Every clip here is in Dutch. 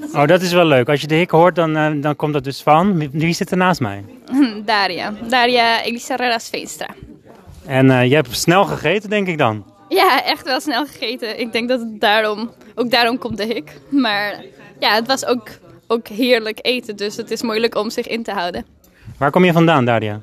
Oh, dat is wel leuk. Als je de hik hoort, dan, uh, dan komt dat dus van. Wie zit er naast mij? Daria. Daria Elisa Raras Veenstra. En uh, je hebt snel gegeten, denk ik dan? Ja, echt wel snel gegeten. Ik denk dat het daarom, ook daarom komt de hik. Maar ja, het was ook, ook heerlijk eten, dus het is moeilijk om zich in te houden. Waar kom je vandaan, Daria?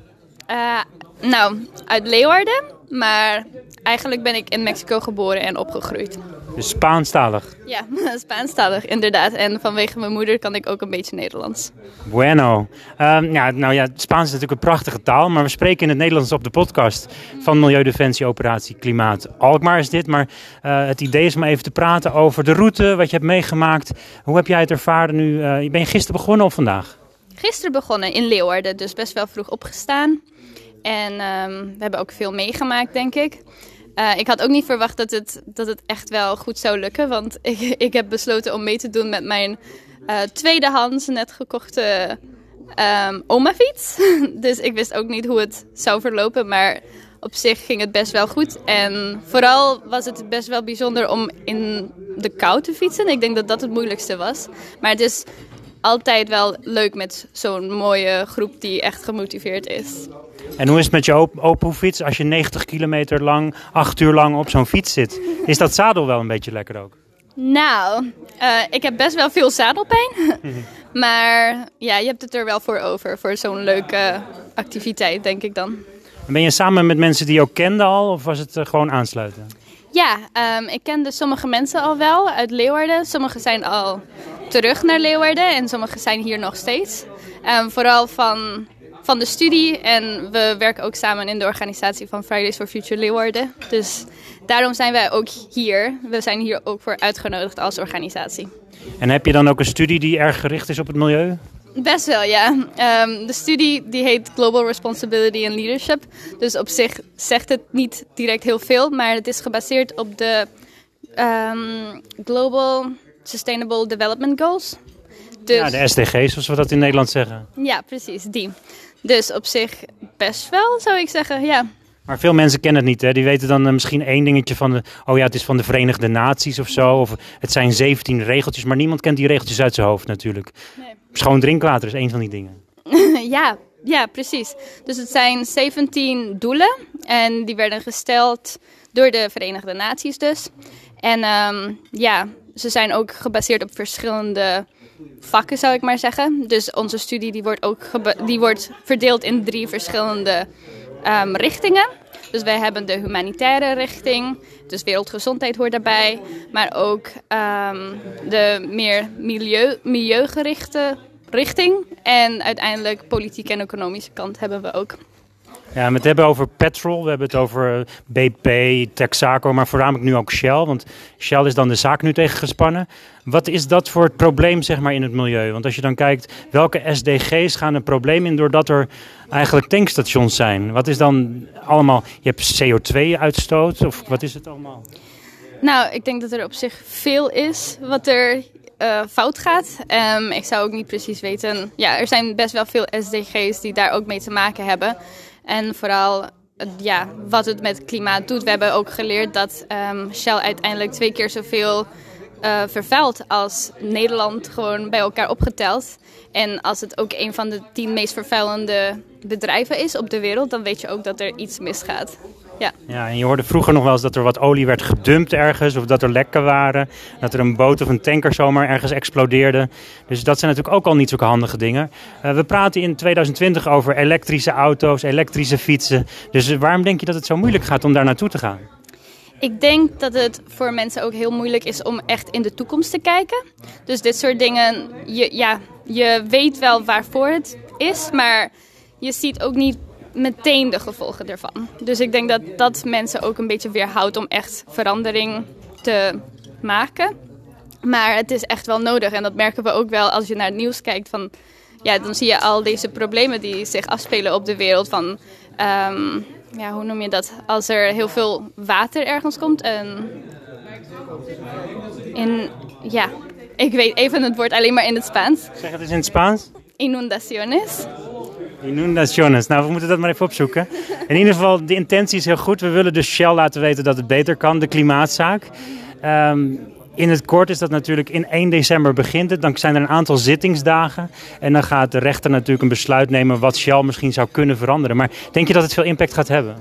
Uh, nou, uit Leeuwarden, maar eigenlijk ben ik in Mexico geboren en opgegroeid. Dus Spaanstalig? Ja, Spaanstalig inderdaad. En vanwege mijn moeder kan ik ook een beetje Nederlands. Bueno. Um, ja, nou ja, Spaans is natuurlijk een prachtige taal, maar we spreken in het Nederlands op de podcast van Milieudefensie Operatie Klimaat. Alkmaar is dit, maar uh, het idee is om even te praten over de route, wat je hebt meegemaakt. Hoe heb jij het ervaren nu? Uh, ben je gisteren begonnen of vandaag? Gisteren begonnen in Leeuwarden, dus best wel vroeg opgestaan. En um, we hebben ook veel meegemaakt, denk ik. Uh, ik had ook niet verwacht dat het, dat het echt wel goed zou lukken. Want ik, ik heb besloten om mee te doen met mijn uh, tweedehands net gekochte um, oma-fiets. dus ik wist ook niet hoe het zou verlopen. Maar op zich ging het best wel goed. En vooral was het best wel bijzonder om in de kou te fietsen. Ik denk dat dat het moeilijkste was. Maar het is altijd wel leuk met zo'n mooie groep die echt gemotiveerd is. En hoe is het met je op opoefiets als je 90 kilometer lang, 8 uur lang op zo'n fiets zit? Is dat zadel wel een beetje lekker ook? Nou, uh, ik heb best wel veel zadelpijn. maar ja, je hebt het er wel voor over. Voor zo'n leuke activiteit, denk ik dan. Ben je samen met mensen die je ook kende al? Of was het uh, gewoon aansluiten? Ja, um, ik kende sommige mensen al wel uit Leeuwarden. Sommigen zijn al terug naar Leeuwarden en sommigen zijn hier nog steeds. Um, vooral van van de studie. En we werken ook samen in de organisatie van Fridays for Future Leeuwarden. Dus daarom zijn wij ook hier. We zijn hier ook voor uitgenodigd als organisatie. En heb je dan ook een studie die erg gericht is op het milieu? Best wel, ja. Um, de studie die heet Global Responsibility and Leadership. Dus op zich zegt het niet direct heel veel, maar het is gebaseerd op de um, Global Sustainable Development Goals. Dus, ja, de SDG's, zoals we dat in Nederland zeggen. Ja, precies, die. Dus op zich best wel, zou ik zeggen, ja. Maar veel mensen kennen het niet, hè? Die weten dan uh, misschien één dingetje van de... Oh ja, het is van de Verenigde Naties of zo. Of het zijn 17 regeltjes, maar niemand kent die regeltjes uit zijn hoofd natuurlijk. Nee. Schoon drinkwater is één van die dingen. ja, ja, precies. Dus het zijn 17 doelen. En die werden gesteld door de Verenigde Naties dus. En um, ja, ze zijn ook gebaseerd op verschillende vakken, zou ik maar zeggen. Dus onze studie die wordt ook die wordt verdeeld in drie verschillende um, richtingen. Dus wij hebben de humanitaire richting, dus wereldgezondheid hoort daarbij. Maar ook um, de meer milieu, milieugerichte richting. En uiteindelijk politieke en economische kant hebben we ook. Ja, we het hebben over petrol, we hebben het over BP, Texaco, maar voornamelijk nu ook Shell. Want Shell is dan de zaak nu tegen gespannen. Wat is dat voor het probleem zeg maar, in het milieu? Want als je dan kijkt, welke SDG's gaan een probleem in doordat er eigenlijk tankstations zijn? Wat is dan allemaal, je hebt CO2-uitstoot of wat is het allemaal? Nou, ik denk dat er op zich veel is wat er uh, fout gaat. Um, ik zou ook niet precies weten. Ja, er zijn best wel veel SDG's die daar ook mee te maken hebben. En vooral ja, wat het met klimaat doet. We hebben ook geleerd dat um, Shell uiteindelijk twee keer zoveel uh, vervuilt als Nederland gewoon bij elkaar opgeteld. En als het ook een van de tien meest vervuilende bedrijven is op de wereld, dan weet je ook dat er iets misgaat. Ja. ja, en je hoorde vroeger nog wel eens dat er wat olie werd gedumpt ergens, of dat er lekken waren, dat er een boot of een tanker zomaar ergens explodeerde. Dus dat zijn natuurlijk ook al niet zulke handige dingen. Uh, we praten in 2020 over elektrische auto's, elektrische fietsen. Dus waarom denk je dat het zo moeilijk gaat om daar naartoe te gaan? Ik denk dat het voor mensen ook heel moeilijk is om echt in de toekomst te kijken. Dus dit soort dingen, je, ja, je weet wel waarvoor het is, maar je ziet ook niet meteen de gevolgen ervan. Dus ik denk dat dat mensen ook een beetje weerhoudt om echt verandering te maken. Maar het is echt wel nodig en dat merken we ook wel als je naar het nieuws kijkt. Van, ja, dan zie je al deze problemen die zich afspelen op de wereld. Van, um, ja, hoe noem je dat? Als er heel veel water ergens komt. En in, ja, ik weet even het woord alleen maar in het Spaans. Zeg het eens in het Spaans. Inundaciones. Inundaciones. Nou, we moeten dat maar even opzoeken. In ieder geval, de intentie is heel goed. We willen dus Shell laten weten dat het beter kan, de klimaatzaak. Um, In het kort is dat natuurlijk in 1 december begint het. Dan zijn er een aantal zittingsdagen. En dan gaat de rechter natuurlijk een besluit nemen wat Shell misschien zou kunnen veranderen. Maar denk je dat het veel impact gaat hebben?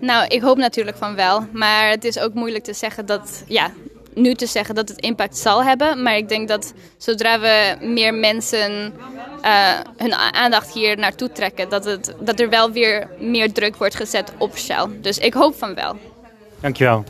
Nou, ik hoop natuurlijk van wel. Maar het is ook moeilijk te zeggen dat, ja, nu te zeggen dat het impact zal hebben. Maar ik denk dat zodra we meer mensen uh, hun aandacht hier naartoe trekken, dat, het, dat er wel weer meer druk wordt gezet op Shell. Dus ik hoop van wel. Dankjewel.